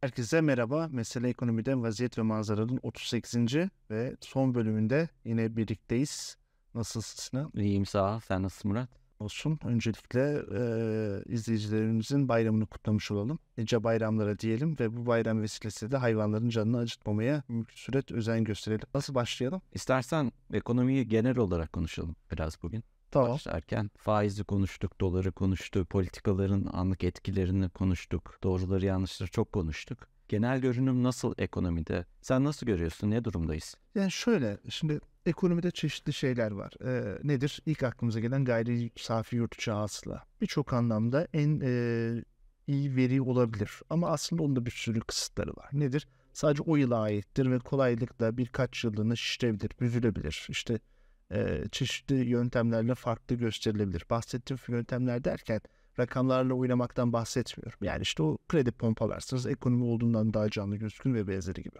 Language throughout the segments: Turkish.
Herkese merhaba. Mesele Ekonomi'den Vaziyet ve Manzara'nın 38. ve son bölümünde yine birlikteyiz. Nasılsın Sinan? İyiyim sağ ol. Sen nasılsın Murat? Olsun. Öncelikle e, izleyicilerimizin bayramını kutlamış olalım. Nice bayramlara diyelim ve bu bayram vesilesiyle de hayvanların canını acıtmamaya mümkün süret özen gösterelim. Nasıl başlayalım? İstersen ekonomiyi genel olarak konuşalım biraz bugün. Tamam. Başlarken faizi konuştuk, doları konuştuk, politikaların anlık etkilerini konuştuk, doğruları yanlışları çok konuştuk. Genel görünüm nasıl ekonomide? Sen nasıl görüyorsun? Ne durumdayız? Yani şöyle, şimdi ekonomide çeşitli şeyler var. Ee, nedir? İlk aklımıza gelen gayri safi yurt içi hasıla. Birçok anlamda en e, iyi veri olabilir. Ama aslında onda bir sürü kısıtları var. Nedir? Sadece o yıla aittir ve kolaylıkla birkaç yıllığına şişirebilir, büzülebilir. İşte çeşitli yöntemlerle farklı gösterilebilir. Bahsettiğim yöntemler derken rakamlarla oynamaktan bahsetmiyorum. Yani işte o kredi pompalarsınız ekonomi olduğundan daha canlı gözükür ve benzeri gibi.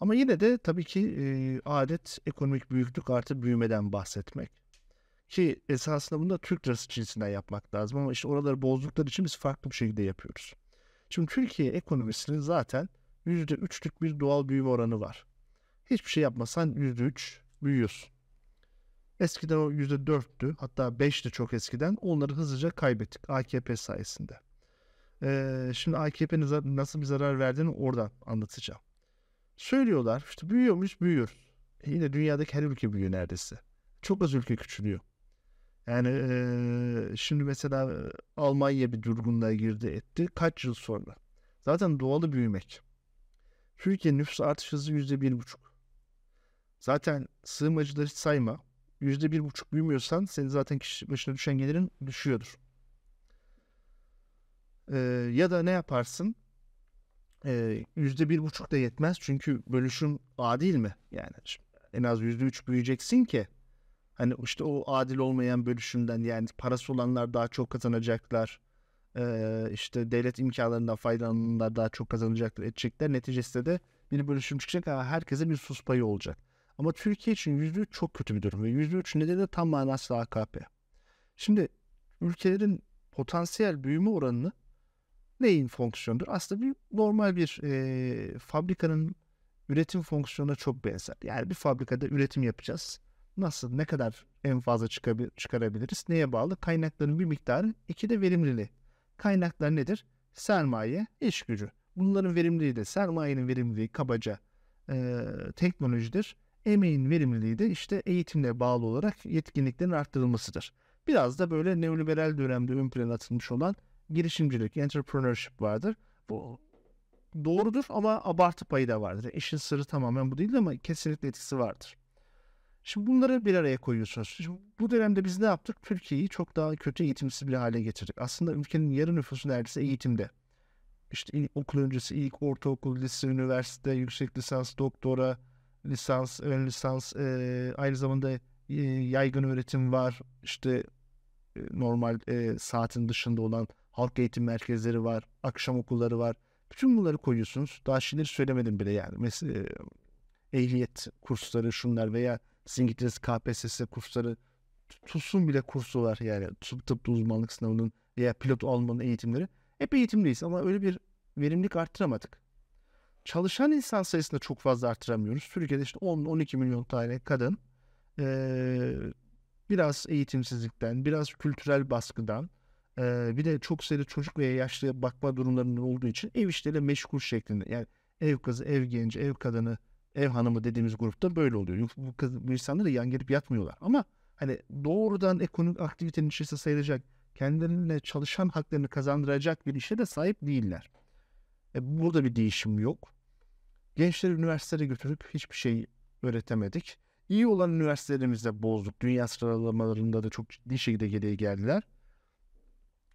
Ama yine de tabii ki adet ekonomik büyüklük artı büyümeden bahsetmek. Ki esasında bunu da Türk lirası cinsinden yapmak lazım ama işte oraları bozdukları için biz farklı bir şekilde yapıyoruz. Şimdi Türkiye ekonomisinin zaten %3'lük bir doğal büyüme oranı var. Hiçbir şey yapmasan %3 büyüyorsun. Eskiden o %4'tü hatta 5'ti çok eskiden onları hızlıca kaybettik AKP sayesinde. Ee, şimdi AKP'nin nasıl bir zarar verdiğini oradan anlatacağım. Söylüyorlar işte büyüyor muyuz? E yine dünyadaki her ülke büyüyor neredeyse. Çok az ülke küçülüyor. Yani e, şimdi mesela Almanya bir durgunluğa girdi etti. Kaç yıl sonra? Zaten doğalı büyümek. Türkiye nüfus artış hızı yüzde bir buçuk. Zaten sığınmacıları hiç sayma. Yüzde bir buçuk büyümüyorsan senin zaten kişi başına düşen gelirin düşüyordur. Ee, ya da ne yaparsın? Yüzde bir buçuk da yetmez çünkü bölüşüm adil mi? Yani en az yüzde üç büyüyeceksin ki hani işte o adil olmayan bölüşümden yani parası olanlar daha çok kazanacaklar. Ee, işte devlet imkanlarından faydalananlar daha çok kazanacaklar edecekler. Neticesinde de bir bölüşüm çıkacak ama herkese bir sus payı olacak. Ama Türkiye için %3 çok kötü bir durum ve %3 nedeni de tam manası AKP. Şimdi ülkelerin potansiyel büyüme oranını neyin fonksiyonudur? Aslında bir normal bir e, fabrikanın üretim fonksiyonuna çok benzer. Yani bir fabrikada üretim yapacağız. Nasıl, ne kadar en fazla çıkarabiliriz? Neye bağlı? Kaynakların bir miktarı, iki de verimliliği. Kaynaklar nedir? Sermaye, iş gücü. Bunların verimliliği de sermayenin verimliliği kabaca e, teknolojidir emeğin verimliliği de işte eğitimle bağlı olarak yetkinliklerin arttırılmasıdır. Biraz da böyle neoliberal dönemde ön plana atılmış olan girişimcilik, entrepreneurship vardır. Bu doğrudur ama abartı payı da vardır. İşin sırrı tamamen bu değil ama kesinlikle etkisi vardır. Şimdi bunları bir araya koyuyorsunuz. Şimdi bu dönemde biz ne yaptık? Türkiye'yi çok daha kötü eğitimsiz bir hale getirdik. Aslında ülkenin yarı nüfusu neredeyse eğitimde. İşte ilk, okul öncesi ilk ortaokul, lise, üniversite, yüksek lisans, doktora, lisans, ön lisans, e, aynı zamanda e, yaygın öğretim var. İşte e, normal e, saatin dışında olan halk eğitim merkezleri var, akşam okulları var. Bütün bunları koyuyorsunuz. Daha şeyleri söylemedim bile yani. Mesela ehliyet kursları şunlar veya sizin gittiğiniz KPSS kursları TUS'un bile kursu var yani tıp, tıp uzmanlık sınavının veya pilot almanın eğitimleri. Hep eğitimdeyiz ama öyle bir verimlilik arttıramadık çalışan insan sayısını çok fazla artıramıyoruz. Türkiye'de işte 10-12 milyon tane kadın e, biraz eğitimsizlikten, biraz kültürel baskıdan, e, bir de çok sayıda çocuk veya yaşlı bakma durumlarının olduğu için ev işleriyle meşgul şeklinde. Yani ev kızı, ev genci, ev kadını, ev hanımı dediğimiz grupta böyle oluyor. Bu, kız, bu insanlar da yan gelip yatmıyorlar. Ama hani doğrudan ekonomik aktivitenin içerisinde sayılacak, kendilerine çalışan haklarını kazandıracak bir işe de sahip değiller. E, burada bir değişim yok. Gençleri üniversitelere götürüp hiçbir şey öğretemedik. İyi olan üniversitelerimizde bozduk. Dünya sıralamalarında da çok ciddi şekilde geriye geldiler.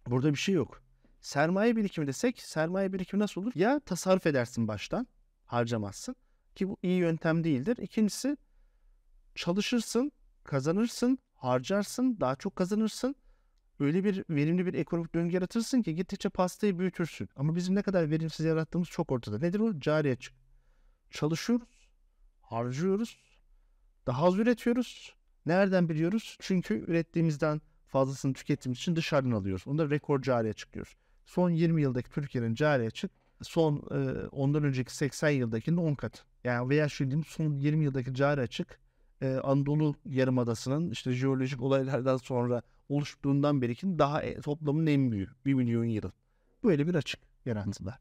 Burada bir şey yok. Sermaye birikimi desek sermaye birikimi nasıl olur? Ya tasarruf edersin baştan harcamazsın ki bu iyi yöntem değildir. İkincisi çalışırsın, kazanırsın, harcarsın, daha çok kazanırsın öyle bir verimli bir ekonomik döngü yaratırsın ki gittikçe pastayı büyütürsün. Ama bizim ne kadar verimsiz yarattığımız çok ortada. Nedir o? Cari açık. Çalışıyoruz, harcıyoruz, daha az üretiyoruz. Nereden biliyoruz? Çünkü ürettiğimizden fazlasını tükettiğimiz için dışarıdan alıyoruz. Onda rekor cari açık diyoruz. Son 20 yıldaki Türkiye'nin cari açık son e, ondan önceki 80 yıldakinin 10 katı. Yani veya diyeyim son 20 yıldaki cari açık e, Anadolu Yarımadası'nın işte jeolojik olaylardan sonra oluştuğundan beriki daha e, toplamın en büyüğü. 1 milyon yıl. Böyle bir açık yarattılar.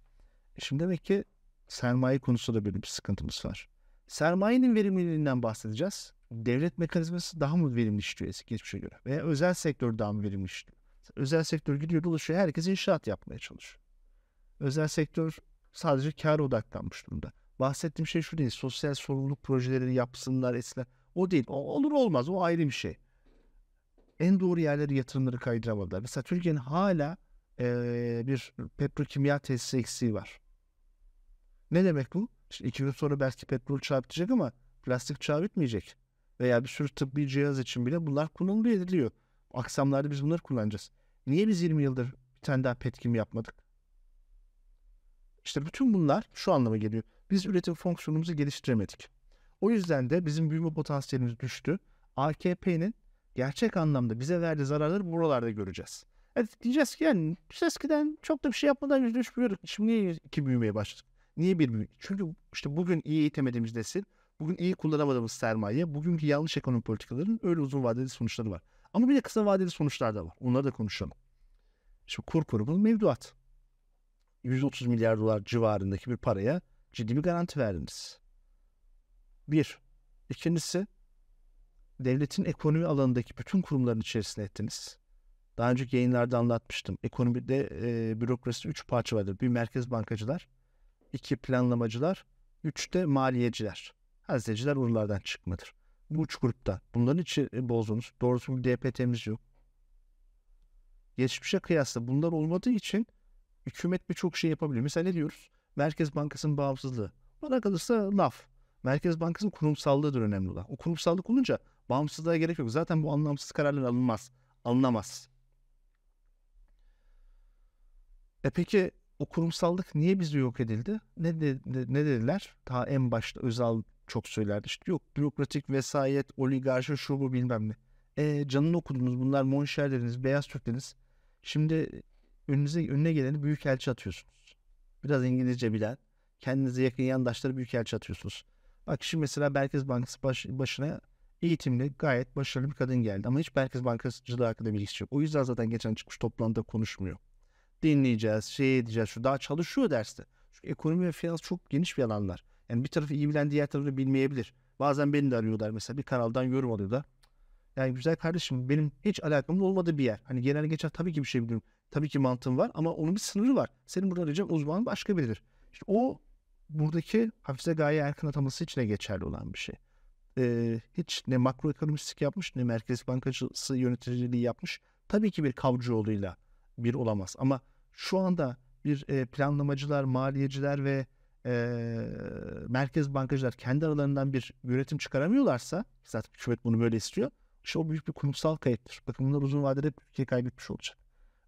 E şimdi demek ki sermaye konusunda böyle bir sıkıntımız var. Sermayenin verimliliğinden bahsedeceğiz. Devlet mekanizması daha mı verimli işliyor eski geçmişe göre? Veya özel sektör daha mı verimli işliyor? Özel sektör gidiyor dolaşıyor herkes inşaat yapmaya çalışıyor. Özel sektör sadece kar odaklanmış durumda. Bahsettiğim şey şu değil. Sosyal sorumluluk projeleri yapsınlar, etsinler. O değil. O olur olmaz. O ayrı bir şey. En doğru yerlere yatırımları kaydıramadılar. Mesela Türkiye'nin hala ee, bir petrokimya tesisi eksiği var. Ne demek bu? İşte iki sonra belki petrol çağı bitecek ama plastik çağı bitmeyecek. Veya bir sürü tıbbi cihaz için bile bunlar kullanılıyor ediliyor. Aksamlarda biz bunları kullanacağız. Niye biz 20 yıldır bir tane daha petkim yapmadık? İşte bütün bunlar şu anlama geliyor. Biz üretim fonksiyonumuzu geliştiremedik. O yüzden de bizim büyüme potansiyelimiz düştü. AKP'nin gerçek anlamda bize verdiği zararları buralarda göreceğiz. Evet diyeceğiz ki yani biz eskiden çok da bir şey yapmadan yüzde üç büyüyorduk. Şimdi niye iki büyümeye başladık? Niye bir büyüdük? Çünkü işte bugün iyi eğitemediğimiz nesil, bugün iyi kullanamadığımız sermaye, bugünkü yanlış ekonomi politikalarının öyle uzun vadeli sonuçları var. Ama bir de kısa vadeli sonuçlar da var. Onları da konuşalım. Şimdi kur korumalı mevduat. 130 milyar dolar civarındaki bir paraya ciddi bir garanti verdiniz. Bir. İkincisi devletin ekonomi alanındaki bütün kurumların içerisine ettiniz. Daha önceki yayınlarda anlatmıştım. Ekonomide e, bürokrasi üç parça vardır. Bir merkez bankacılar, iki planlamacılar, üç de maliyeciler. Hazineciler oralardan çıkmadır. Bu üç grupta. Bunların içi e, bozdunuz. Doğrusu bir DPT'miz yok. Geçmişe kıyasla bunlar olmadığı için hükümet birçok şey yapabiliyor. Mesela ne diyoruz? Merkez Bankası'nın bağımsızlığı. Bana kalırsa laf. Merkez Bankası'nın kurumsallığıdır önemli olan. O kurumsallık olunca bağımsızlığa gerek yok. Zaten bu anlamsız kararlar alınmaz. Alınamaz. E peki o kurumsallık niye bizde yok edildi? Ne, de, ne dediler? Daha en başta Özal çok söylerdi. İşte yok bürokratik vesayet, oligarşi şu bu bilmem ne. E, canını okudunuz bunlar monşerleriniz, beyaz Türkleriniz. Şimdi önünüze önüne geleni büyükelçi atıyorsunuz. Biraz İngilizce bilen, kendinize yakın yandaşları büyükelçi atıyorsunuz. Bak şimdi mesela Merkez Bankası baş, başına eğitimli gayet başarılı bir kadın geldi. Ama hiç Merkez Bankasıcılığı hakkında bilgisi yok. O yüzden zaten geçen çıkmış toplantıda konuşmuyor. Dinleyeceğiz, şey edeceğiz. Şu daha çalışıyor derste. Çünkü ekonomi ve finans çok geniş bir alanlar. Yani bir tarafı iyi bilen diğer tarafı bilmeyebilir. Bazen beni de arıyorlar mesela bir kanaldan yorum alıyorlar. Yani güzel kardeşim benim hiç alakamın olmadığı bir yer. Hani genel geçer tabii ki bir şey biliyorum. Tabii ki mantığım var ama onun bir sınırı var. Senin burada arayacağın uzman başka biridir. İşte o buradaki Hafize Gaye Erkan ataması için de geçerli olan bir şey. Ee, hiç ne makroekonomistlik yapmış ne Merkez Bankacısı yöneticiliği yapmış. Tabii ki bir kavcıoğluyla bir olamaz. Ama şu anda bir e, planlamacılar, maliyeciler ve e, merkez bankacılar kendi aralarından bir yönetim çıkaramıyorlarsa zaten hükümet bunu böyle istiyor. İşte o büyük bir kurumsal kayıptır. Bakın bunlar uzun vadede Türkiye kaybetmiş olacak.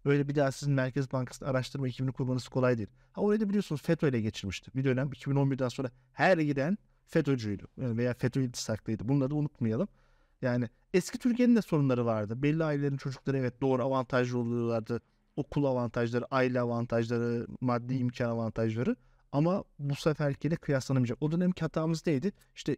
Öyle bir daha sizin Merkez Bankası'nda araştırma ekibini kurmanız kolay değil. Ha orayı da biliyorsunuz FETÖ ile geçirmişti. Bir dönem 2011'den sonra her giden FETÖ'cüydü veya FETÖ iltisaklıydı. Bunları da unutmayalım. Yani eski Türkiye'nin de sorunları vardı. Belli ailelerin çocukları evet doğru avantajlı oluyorlardı. Okul avantajları, aile avantajları, maddi imkan avantajları. Ama bu seferkiyle kıyaslanamayacak. O dönemki hatamız neydi? İşte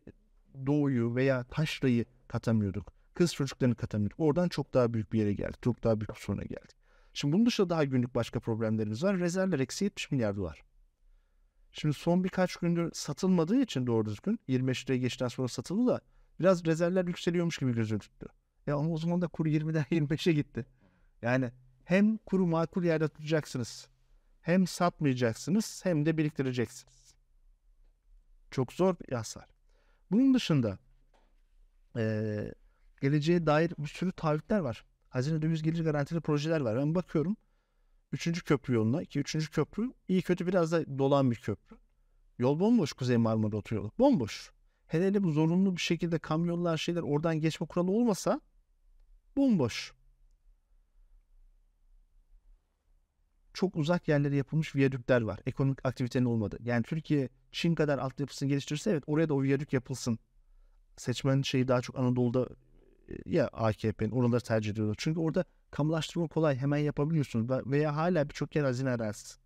doğuyu veya taşrayı katamıyorduk. Kız çocuklarını katamıyorduk. Oradan çok daha büyük bir yere geldik. Çok daha büyük bir soruna geldik. Şimdi bunun dışında daha günlük başka problemlerimiz var. Rezervler eksi 70 milyar dolar. Şimdi son birkaç gündür satılmadığı için doğru düzgün 25 liraya geçten sonra satıldı da biraz rezervler yükseliyormuş gibi gözüktü. Ya ama o zaman da kur 20'den 25'e gitti. Yani hem kuru makul yerde tutacaksınız. Hem satmayacaksınız hem de biriktireceksiniz. Çok zor bir hasar. Bunun dışında e, geleceğe dair bir sürü taahhütler var. Hazine döviz gelir garantili projeler var. Ben bakıyorum. Üçüncü köprü yoluna ki üçüncü köprü iyi kötü biraz da dolan bir köprü. Yol bomboş Kuzey Marmara Otoyolu. Bomboş. Hele hele bu zorunlu bir şekilde kamyonlar şeyler oradan geçme kuralı olmasa bomboş. Çok uzak yerlere yapılmış viyadükler var. Ekonomik aktivitenin olmadı. Yani Türkiye Çin kadar altyapısını geliştirirse evet oraya da o viyadük yapılsın. Seçmen şeyi daha çok Anadolu'da ya AKP'nin oraları tercih ediyorlar. Çünkü orada kamulaştırma kolay hemen yapabiliyorsunuz veya hala birçok yer hazine arazisi.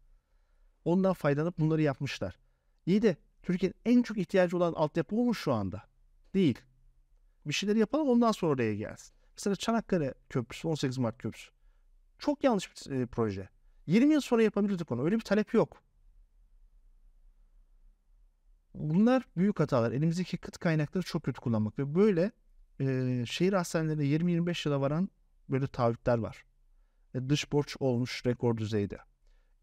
Ondan faydalanıp bunları yapmışlar. İyi de Türkiye'nin en çok ihtiyacı olan altyapı olmuş şu anda. Değil. Bir şeyleri yapalım ondan sonra oraya gelsin. Mesela Çanakkale Köprüsü, 18 Mart Köprüsü. Çok yanlış bir e, proje. 20 yıl sonra yapabilirdik onu. Öyle bir talep yok. Bunlar büyük hatalar. Elimizdeki kıt kaynakları çok kötü kullanmak ve böyle e, şehir hastanelerinde 20-25 yıla varan böyle taahhütler var. E, dış borç olmuş rekor düzeyde.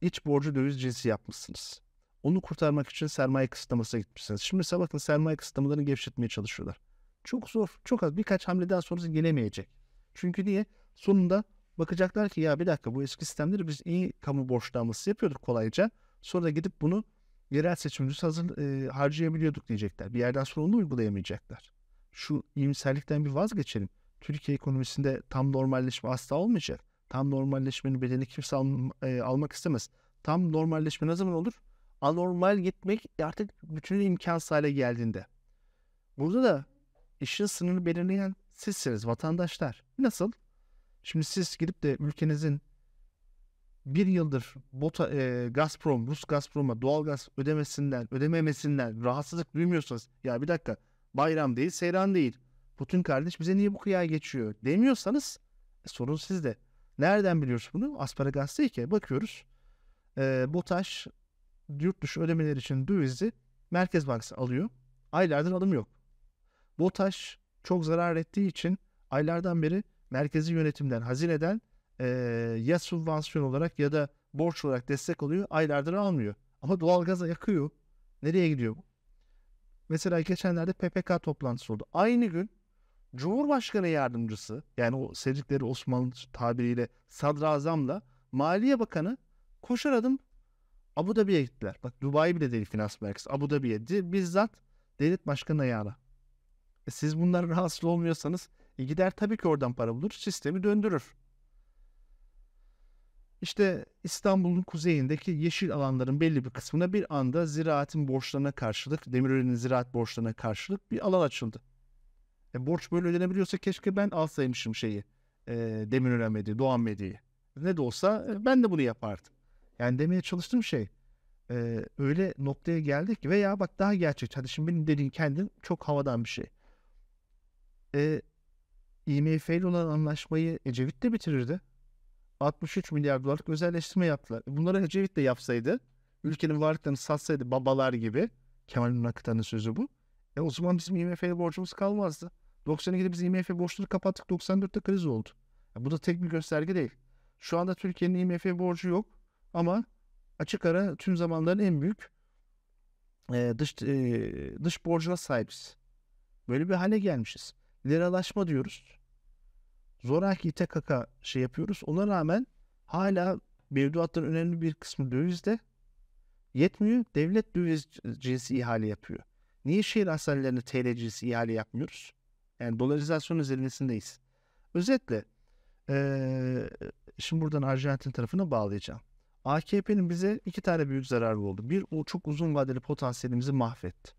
İç borcu döviz cinsi yapmışsınız. Onu kurtarmak için sermaye kısıtlamasına gitmişsiniz. Şimdi mesela bakın sermaye kısıtlamalarını gevşetmeye çalışıyorlar. Çok zor, çok az. Birkaç hamleden sonrası gelemeyecek. Çünkü niye? Sonunda bakacaklar ki ya bir dakika bu eski sistemleri biz iyi kamu borçlanması yapıyorduk kolayca. Sonra da gidip bunu yerel seçimde hazır e, harcayabiliyorduk diyecekler. Bir yerden sonra onu uygulayamayacaklar. Şu iyimserlikten bir vazgeçelim. Türkiye ekonomisinde tam normalleşme asla olmayacak. Tam normalleşmenin bedelini kimse al, e, almak istemez. Tam normalleşme ne zaman olur? Anormal gitmek artık bütün imkansız hale geldiğinde. Burada da işin sınırını belirleyen sizsiniz vatandaşlar. Nasıl? Şimdi siz gidip de ülkenizin bir yıldır Bota, e, Gazprom, Rus Gazprom'a doğalgaz ödemesinden, ödememesinden rahatsızlık duymuyorsanız ya bir dakika bayram değil, seyran değil. Putin kardeş bize niye bu kıyağa geçiyor demiyorsanız e, sorun sizde. Nereden biliyoruz bunu? Asparagas değil ki. Bakıyoruz. E, BOTAŞ yurt dışı ödemeler için dövizi Merkez Bankası alıyor. Aylardır alım yok. BOTAŞ çok zarar ettiği için aylardan beri merkezi yönetimden, hazineden e, ya subvansiyon olarak ya da borç olarak destek alıyor. Aylardır almıyor. Ama doğalgaza yakıyor. Nereye gidiyor bu? Mesela geçenlerde PPK toplantısı oldu. Aynı gün Cumhurbaşkanı yardımcısı yani o sevdikleri Osmanlı tabiriyle sadrazamla Maliye Bakanı koşar adım Abu Dhabi'ye gittiler. Bak Dubai bile değil finans merkezi. Abu Dhabi'ye bizzat devlet başkanı ayağına. E siz bunlar rahatsız olmuyorsanız e gider tabii ki oradan para bulur. Sistemi döndürür. İşte İstanbul'un kuzeyindeki yeşil alanların belli bir kısmına bir anda ziraatin borçlarına karşılık, Demirören'in ziraat borçlarına karşılık bir alan açıldı. E, borç böyle ödenebiliyorsa keşke ben alsaymışım şeyi. E, Demirören Medya'yı, Doğan Medya'yı. Ne de olsa e, ben de bunu yapardım. Yani demeye çalıştığım şey e, öyle noktaya geldik veya bak daha gerçek. Hadi şimdi benim dediğim kendim çok havadan bir şey. E, IMF ile olan anlaşmayı Ecevit de bitirirdi. 63 milyar dolarlık özelleştirme yaptılar. Bunları Ecevit de yapsaydı, ülkenin varlıklarını satsaydı babalar gibi, Kemal Nakıtan'ın sözü bu. E o zaman bizim IMF'ye borcumuz kalmazdı. 92'de biz IMF borçları kapattık, 94'te kriz oldu. E bu da tek bir gösterge değil. Şu anda Türkiye'nin IMF borcu yok ama açık ara tüm zamanların en büyük e, dış e, dış borcuna sahibiz. Böyle bir hale gelmişiz. Liralaşma diyoruz zoraki İTKK şey yapıyoruz. Ona rağmen hala mevduatların önemli bir kısmı dövizde yetmiyor. Devlet döviz cinsi ihale yapıyor. Niye şehir hastanelerine TL cinsi ihale yapmıyoruz? Yani dolarizasyon üzerindeyiz. Özetle ee, şimdi buradan Arjantin tarafına bağlayacağım. AKP'nin bize iki tane büyük zararı oldu. Bir, o çok uzun vadeli potansiyelimizi mahvetti.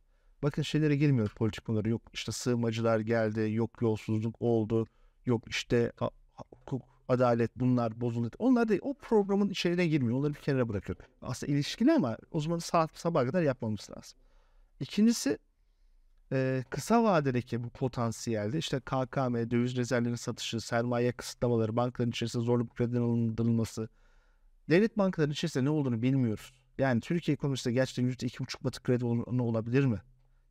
Bakın şeylere girmiyor politik konuları. Yok işte sığınmacılar geldi, yok yolsuzluk oldu, Yok işte hukuk, adalet bunlar bozuldu. Onlar da o programın içeriğine girmiyor. Onları bir kenara bırakıyor. Aslında ilişkili ama o zaman saat sabah kadar yapmamız lazım. İkincisi kısa vadedeki bu potansiyelde işte KKM, döviz rezervlerinin satışı, sermaye kısıtlamaları, bankaların içerisinde zorluk krediden alındırılması. Devlet bankalarının içerisinde ne olduğunu bilmiyoruz. Yani Türkiye ekonomisinde gerçekten yüzde iki buçuk batı kredi ne olabilir mi?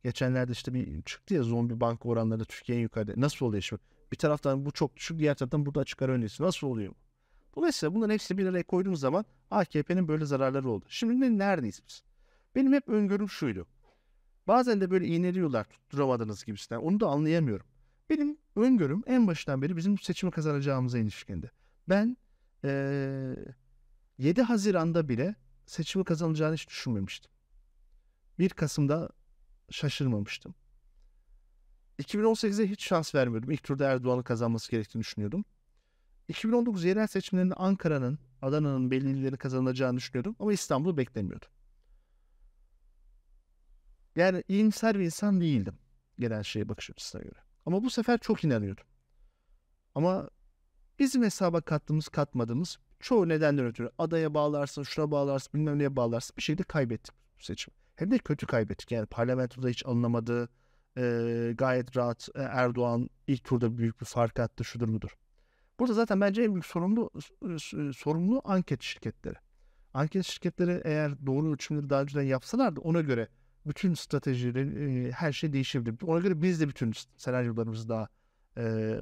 Geçenlerde işte bir çıktı ya zombi banka oranları Türkiye'nin yukarıda. Nasıl oluyor şimdi? Bir taraftan bu çok düşük, diğer taraftan burada açık ara önerisi. Nasıl oluyor? Dolayısıyla bunların hepsini bir araya koyduğumuz zaman AKP'nin böyle zararları oldu. Şimdi ne, neredeyiz biz? Benim hep öngörüm şuydu. Bazen de böyle iğneliyorlar tutturamadınız gibisinden. Onu da anlayamıyorum. Benim öngörüm en başından beri bizim seçimi kazanacağımıza ilişkindi. Ben ee, 7 Haziran'da bile seçimi kazanacağını hiç düşünmemiştim. 1 Kasım'da şaşırmamıştım. 2018'e hiç şans vermiyordum. İlk turda Erdoğan'ın kazanması gerektiğini düşünüyordum. 2019 yerel seçimlerinde Ankara'nın, Adana'nın belli illeri kazanılacağını düşünüyordum ama İstanbul'u beklemiyordum. Yani iyimser bir insan değildim genel şeye bakış açısına göre. Ama bu sefer çok inanıyordum. Ama bizim hesaba kattığımız katmadığımız çoğu nedenden ötürü adaya bağlarsın, şuna bağlarsın, bilmem neye bağlarsın bir şekilde kaybettik bu seçim. Hem de kötü kaybettik. Yani parlamentoda hiç alınamadı. E, gayet rahat e, Erdoğan ilk turda büyük bir fark attı şudur budur. Burada zaten bence en büyük sorumlu sorumlu anket şirketleri. Anket şirketleri eğer doğru ölçümleri daha önceden yapsalardı ona göre bütün stratejileri her şey değişebilir. Ona göre biz de bütün senaryolarımızı daha e,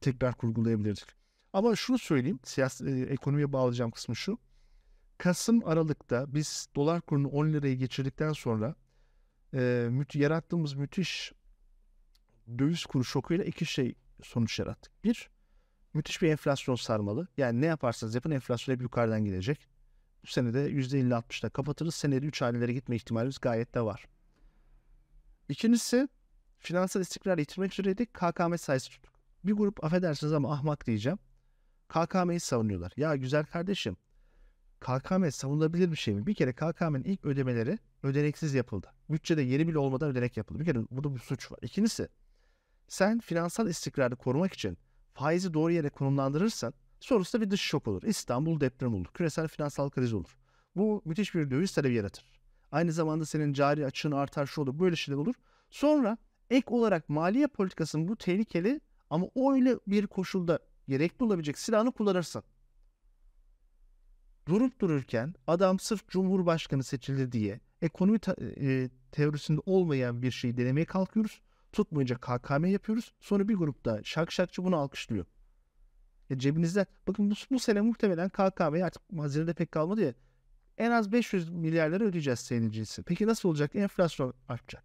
tekrar kurgulayabilirdik. Ama şunu söyleyeyim, siyasi, e, ekonomiye bağlayacağım kısmı şu. Kasım Aralık'ta biz dolar kurunu 10 liraya geçirdikten sonra e, müth- yarattığımız müthiş döviz kuru şokuyla iki şey sonuç yarattık. Bir, müthiş bir enflasyon sarmalı. Yani ne yaparsanız yapın enflasyon hep yukarıdan gidecek. Bu sene de %50-60'da kapatırız. Senede 3 hanelere gitme ihtimalimiz gayet de var. İkincisi finansal istikrar yitirmek üzereydik. KKM sayısı tuttuk. Bir grup affedersiniz ama ahmak diyeceğim. KKM'yi savunuyorlar. Ya güzel kardeşim KKM savunulabilir bir şey mi? Bir kere KKM'nin ilk ödemeleri ödeneksiz yapıldı. Bütçede yeri bile olmadan ödenek yapıldı. Bir kere burada bir suç var. İkincisi sen finansal istikrarı korumak için faizi doğru yere konumlandırırsan sonrasında bir dış şok olur. İstanbul deprem olur. Küresel finansal kriz olur. Bu müthiş bir döviz talebi yaratır. Aynı zamanda senin cari açığın artar şu olur. Böyle şeyler olur. Sonra ek olarak maliye politikasının bu tehlikeli ama öyle bir koşulda gerekli olabilecek silahını kullanırsan durup dururken adam sırf Cumhurbaşkanı seçildi diye ekonomi e, teorisinde olmayan bir şeyi denemeye kalkıyoruz. Tutmayınca KKM yapıyoruz. Sonra bir grupta şak şakçı bunu alkışlıyor. E cebinizde bakın bu, bu sene muhtemelen KKM'ye artık hazinede pek kalmadı ya en az 500 milyar lira ödeyeceğiz senencisi. Peki nasıl olacak? Enflasyon artacak.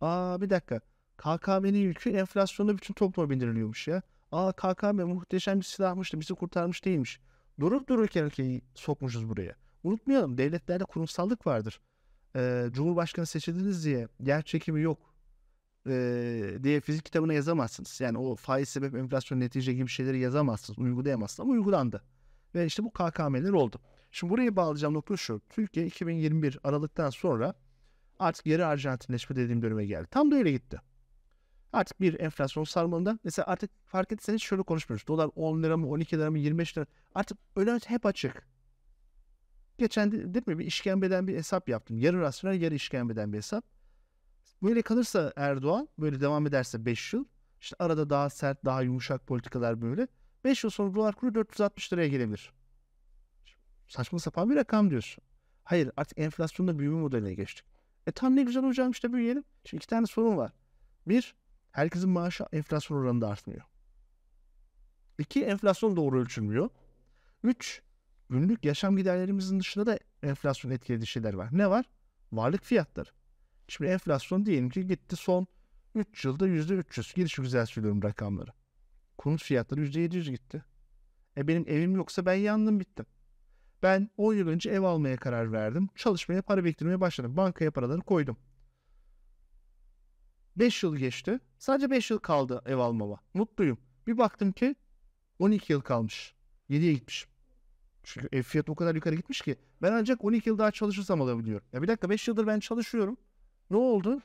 Aa bir dakika. KKM'nin yükü enflasyonda bütün topluma bindiriliyormuş ya. Aa KKM muhteşem bir silahmış da bizi kurtarmış değilmiş. Durup dururken ülkeyi sokmuşuz buraya. Unutmayalım devletlerde kurumsallık vardır. Ee, Cumhurbaşkanı seçildiniz diye yer çekimi yok diye fizik kitabına yazamazsınız. Yani o faiz sebep enflasyon netice gibi şeyleri yazamazsınız, uygulayamazsınız ama uygulandı. Ve işte bu KKM'ler oldu. Şimdi buraya bağlayacağım nokta şu. Türkiye 2021 Aralık'tan sonra artık yarı Arjantinleşme dediğim döneme geldi. Tam da öyle gitti. Artık bir enflasyon sarmalında mesela artık fark etseniz şöyle konuşmuyoruz. Dolar 10 lira mı 12 lira mı 25 lira artık önümüz hep açık. Geçen de, değil mi bir işkembeden bir hesap yaptım. Yarı rasyonel yarı işkembeden bir hesap. Böyle kalırsa Erdoğan böyle devam ederse 5 yıl işte arada daha sert daha yumuşak politikalar böyle 5 yıl sonra dolar kuru 460 liraya gelebilir. Saçma sapan bir rakam diyorsun. Hayır artık enflasyonda büyüme modeline geçtik. E tam ne güzel hocam işte büyüyelim. Şimdi iki tane sorun var. Bir, herkesin maaşı enflasyon oranında artmıyor. İki, enflasyon doğru ölçülmüyor. Üç, günlük yaşam giderlerimizin dışında da enflasyon etkilediği şeyler var. Ne var? Varlık fiyatları. Şimdi enflasyon diyelim ki gitti son 3 yılda %300. Gelişi güzel söylüyorum rakamları. Konut fiyatları %700 gitti. E benim evim yoksa ben yandım bittim. Ben 10 yıl önce ev almaya karar verdim. Çalışmaya, para biriktirmeye başladım. Bankaya paraları koydum. 5 yıl geçti. Sadece 5 yıl kaldı ev almama. Mutluyum. Bir baktım ki 12 yıl kalmış. 7'ye gitmiş. Çünkü ev fiyatı o kadar yukarı gitmiş ki ben ancak 12 yıl daha çalışırsam alabiliyorum. Ya bir dakika 5 yıldır ben çalışıyorum. Ne oldu?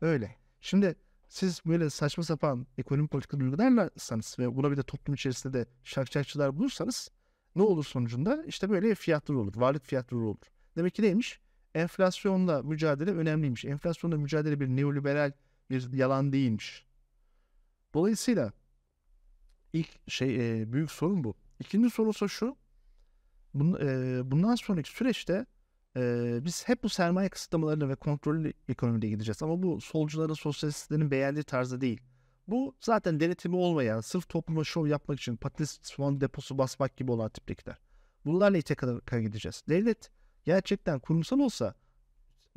Öyle. Şimdi siz böyle saçma sapan ekonomi politikaları uygularsanız ve buna bir de toplum içerisinde de şarkçakçılar bulursanız ne olur sonucunda? İşte böyle fiyatları olur. Varlık fiyatları olur. Demek ki neymiş? Enflasyonla mücadele önemliymiş. Enflasyonla mücadele bir neoliberal bir yalan değilmiş. Dolayısıyla ilk şey e, büyük sorun bu. İkinci sorun ise şu. E, bundan sonraki süreçte e, biz hep bu sermaye kısıtlamalarına ve kontrollü ekonomide gideceğiz. Ama bu solcuların, sosyalistlerin beğendiği tarzda değil. Bu zaten denetimi olmayan, sırf topluma şov yapmak için patates soğan deposu basmak gibi olan tiplikler. Bunlarla ite kadar gideceğiz. Devlet gerçekten kurumsal olsa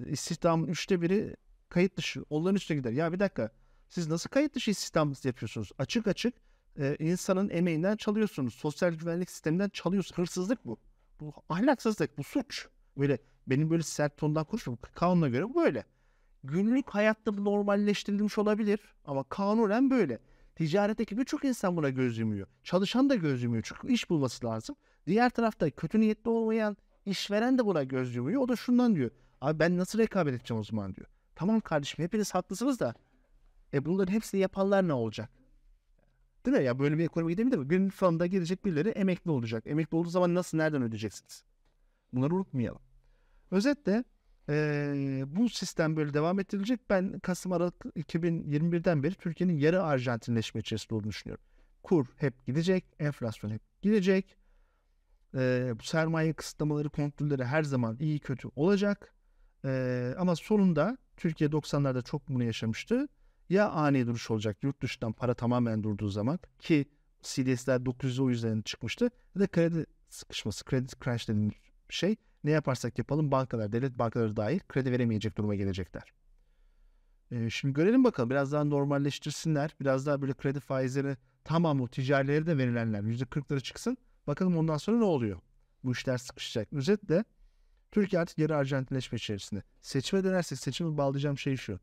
istihdamın üçte biri kayıt dışı. Onların üstüne gider. Ya bir dakika siz nasıl kayıt dışı istihdam yapıyorsunuz? Açık açık e, insanın emeğinden çalıyorsunuz. Sosyal güvenlik sisteminden çalıyorsunuz. Hırsızlık bu. Bu ahlaksızlık, bu suç. Böyle benim böyle sert tondan konuşmuyorum. Kanuna göre böyle günlük hayatta bu normalleştirilmiş olabilir ama kanunen böyle. Ticaretteki birçok insan buna göz yumuyor. Çalışan da göz yumuyor çünkü iş bulması lazım. Diğer tarafta kötü niyetli olmayan işveren de buna göz yumuyor. O da şundan diyor. Abi ben nasıl rekabet edeceğim o zaman diyor. Tamam kardeşim hepiniz haklısınız da e bunların hepsini yapanlar ne olacak? Değil mi? Ya böyle bir ekonomi gidebilir mi? Günün sonunda gelecek birileri emekli olacak. Emekli olduğu zaman nasıl, nereden ödeyeceksiniz? Bunları unutmayalım. Özetle ee, bu sistem böyle devam ettirilecek. Ben Kasım Aralık 2021'den beri Türkiye'nin yarı Arjantinleşme içerisinde olduğunu düşünüyorum. Kur hep gidecek, enflasyon hep gidecek. Ee, bu sermaye kısıtlamaları, kontrolleri her zaman iyi kötü olacak. Ee, ama sonunda Türkiye 90'larda çok bunu yaşamıştı. Ya ani duruş olacak yurt dışından para tamamen durduğu zaman ki CDS'ler 900 o yüzden çıkmıştı. Ya da kredi sıkışması, kredi crunch dediğimiz şey ne yaparsak yapalım bankalar, devlet bankaları dahil kredi veremeyecek duruma gelecekler. Ee, şimdi görelim bakalım biraz daha normalleştirsinler. Biraz daha böyle kredi faizleri tamamı ticarileri de verilenler %40'ları çıksın. Bakalım ondan sonra ne oluyor? Bu işler sıkışacak. Özetle Türkiye artık yarı Arjantinleşme içerisinde. Seçime dönersek seçimi bağlayacağım şey şu.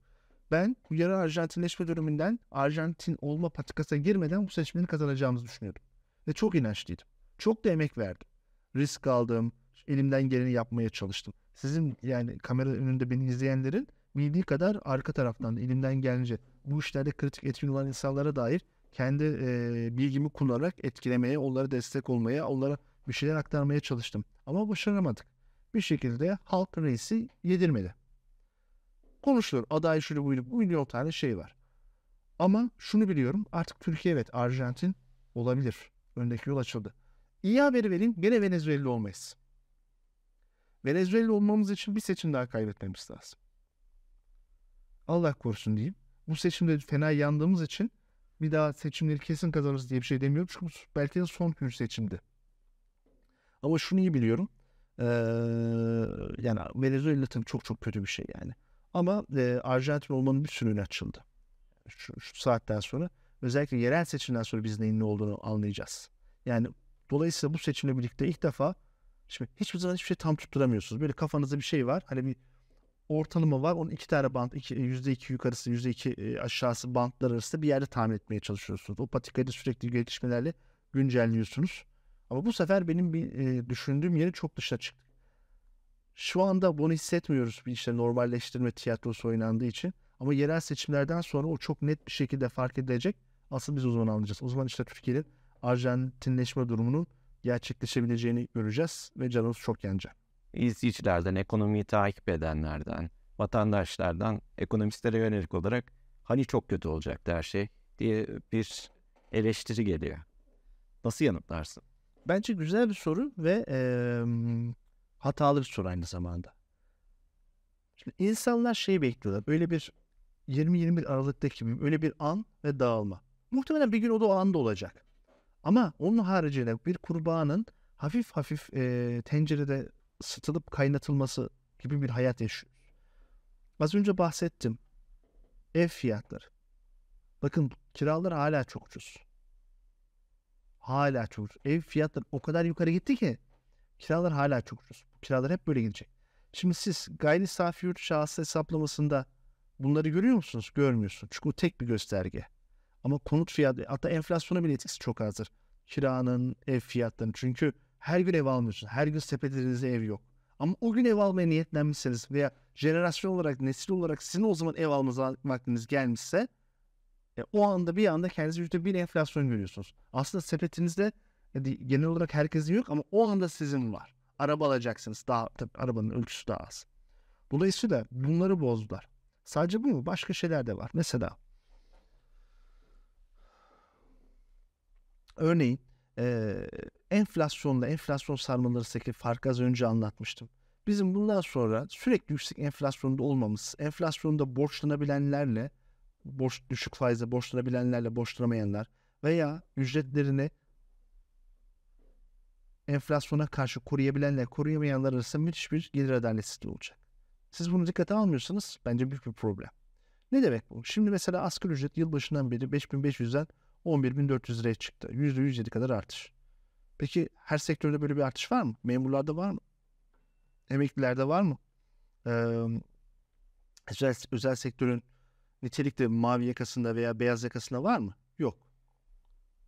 Ben bu yarı Arjantinleşme döneminden Arjantin olma patikasına girmeden bu seçmeni kazanacağımızı düşünüyordum. Ve çok inançlıydım. Çok da emek verdim. Risk aldım. Elimden geleni yapmaya çalıştım. Sizin yani kamera önünde beni izleyenlerin bildiği kadar arka taraftan elimden gelince bu işlerde kritik etkin olan insanlara dair kendi e, bilgimi kullanarak etkilemeye, onlara destek olmaya, onlara bir şeyler aktarmaya çalıştım. Ama başaramadık. Bir şekilde halk reisi yedirmedi. Konuşulur. Aday şunu buydu. Bu milyon tane şey var. Ama şunu biliyorum. Artık Türkiye evet Arjantin olabilir. Öndeki yol açıldı. İyi haberi vereyim. Gene Venezuela olmayız. Venezuela olmamız için bir seçim daha kaybetmemiz lazım. Allah korusun diyeyim. Bu seçimde fena yandığımız için bir daha seçimleri kesin kazanırız diye bir şey demiyorum. Çünkü belki de son gün seçimdi. Ama şunu iyi biliyorum. Ee, yani Venezuela tabii çok çok kötü bir şey yani. Ama e, Arjantin olmanın bir sürü açıldı. Şu, şu saatten sonra özellikle yerel seçimden sonra biz neyin ne olduğunu anlayacağız. Yani dolayısıyla bu seçimle birlikte ilk defa şimdi hiçbir zaman hiçbir şey tam tutturamıyorsunuz. Böyle kafanızda bir şey var. Hani bir ortalama var. Onun iki tane band, iki, yukarısı, yüzde iki e, aşağısı bantlar arasında bir yerde tahmin etmeye çalışıyorsunuz. O patikayı da sürekli gelişmelerle güncelliyorsunuz. Ama bu sefer benim bir e, düşündüğüm yeri çok dışına çıktı. Şu anda bunu hissetmiyoruz bir işte normalleştirme tiyatrosu oynandığı için. Ama yerel seçimlerden sonra o çok net bir şekilde fark edilecek. Asıl biz o zaman anlayacağız. O zaman işte Türkiye'nin Arjantinleşme durumunun gerçekleşebileceğini göreceğiz ve canımız çok yanacak. İzleyicilerden, ekonomiyi takip edenlerden, vatandaşlardan ekonomistlere yönelik olarak hani çok kötü olacaktı her şey diye bir eleştiri geliyor. Nasıl yanıtlarsın? Bence güzel bir soru ve e, hatalı bir soru aynı zamanda. Şimdi insanlar şeyi bekliyorlar. Öyle bir 20-21 Aralık'taki gibi öyle bir an ve dağılma. Muhtemelen bir gün o da o anda olacak. Ama onun haricinde bir kurbağanın hafif hafif e, tencerede ısıtılıp kaynatılması gibi bir hayat yaşıyoruz. Az önce bahsettim. Ev fiyatları. Bakın kiralar hala çok ucuz. Hala çok ucuz. Ev fiyatları o kadar yukarı gitti ki kiralar hala çok ucuz. Kiralar hep böyle gidecek. Şimdi siz gayri safi yurt şahıs hesaplamasında bunları görüyor musunuz? Görmüyorsun. Çünkü bu tek bir gösterge. Ama konut fiyatı hatta enflasyona bile etkisi çok azdır. Kiranın, ev fiyatlarının. Çünkü her gün ev almıyorsunuz. Her gün sepetinizde ev yok. Ama o gün ev almaya niyetlenmişseniz veya jenerasyon olarak, nesil olarak sizin o zaman ev almanız vaktiniz gelmişse e, o anda bir anda kendinize yüzde bir enflasyon görüyorsunuz. Aslında sepetinizde yani genel olarak herkesin yok ama o anda sizin var. Araba alacaksınız. Daha tabii arabanın ölçüsü daha az. Dolayısıyla bunları bozdular. Sadece bu mu? Başka şeyler de var. Mesela örneğin e, enflasyonla enflasyon sarmaları arasındaki farkı az önce anlatmıştım. Bizim bundan sonra sürekli yüksek enflasyonda olmamız, enflasyonda borçlanabilenlerle, borç düşük faizle borçlanabilenlerle borçlanamayanlar veya ücretlerini enflasyona karşı koruyabilenler koruyamayanlar arasında müthiş bir gelir adaletsizliği olacak. Siz bunu dikkate almıyorsanız bence büyük bir problem. Ne demek bu? Şimdi mesela asgari ücret yılbaşından beri 5500'den 11.400 liraya çıktı. %107 kadar artış. Peki her sektörde böyle bir artış var mı? Memurlarda var mı? Emeklilerde var mı? Ee, özel, özel sektörün nitelikte mavi yakasında veya beyaz yakasında var mı? Yok.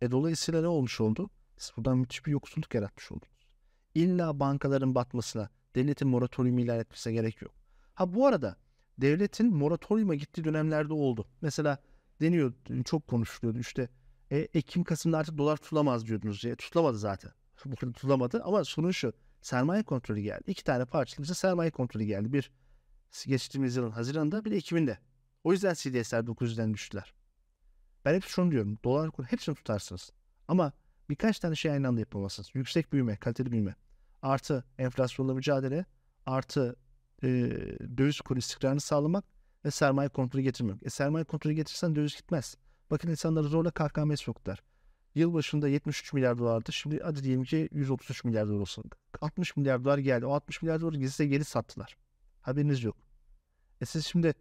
E dolayısıyla ne olmuş oldu? Siz buradan müthiş bir yoksulluk yaratmış oldunuz. İlla bankaların batmasına, devletin moratorium ilan etmesine gerek yok. Ha bu arada devletin moratoriuma gittiği dönemlerde oldu. Mesela deniyor, çok konuşuluyordu işte E, Ekim Kasım'da artık dolar tutulamaz diyordunuz. E, tutulamadı zaten. Bugün tutulamadı ama sorun şu. Sermaye kontrolü geldi. İki tane parçalı bize sermaye kontrolü geldi. Bir geçtiğimiz yılın Haziran'da bir de Ekim'inde. O yüzden CDS'ler 900'den düştüler. Ben hep şunu diyorum. Dolar kuru hepsini tutarsınız. Ama birkaç tane şey aynı anda yapamazsınız. Yüksek büyüme, kaliteli büyüme. Artı enflasyonla mücadele. Artı e, döviz kuru istikrarını sağlamak ve sermaye kontrolü getirmek. E, sermaye kontrolü getirsen döviz gitmez. Bakın insanları zorla KKM soktular. Yıl başında 73 milyar dolardı. Şimdi hadi diyelim ki 133 milyar dolar olsun. 60 milyar dolar geldi. O 60 milyar dolar size geri sattılar. Haberiniz yok. E siz şimdi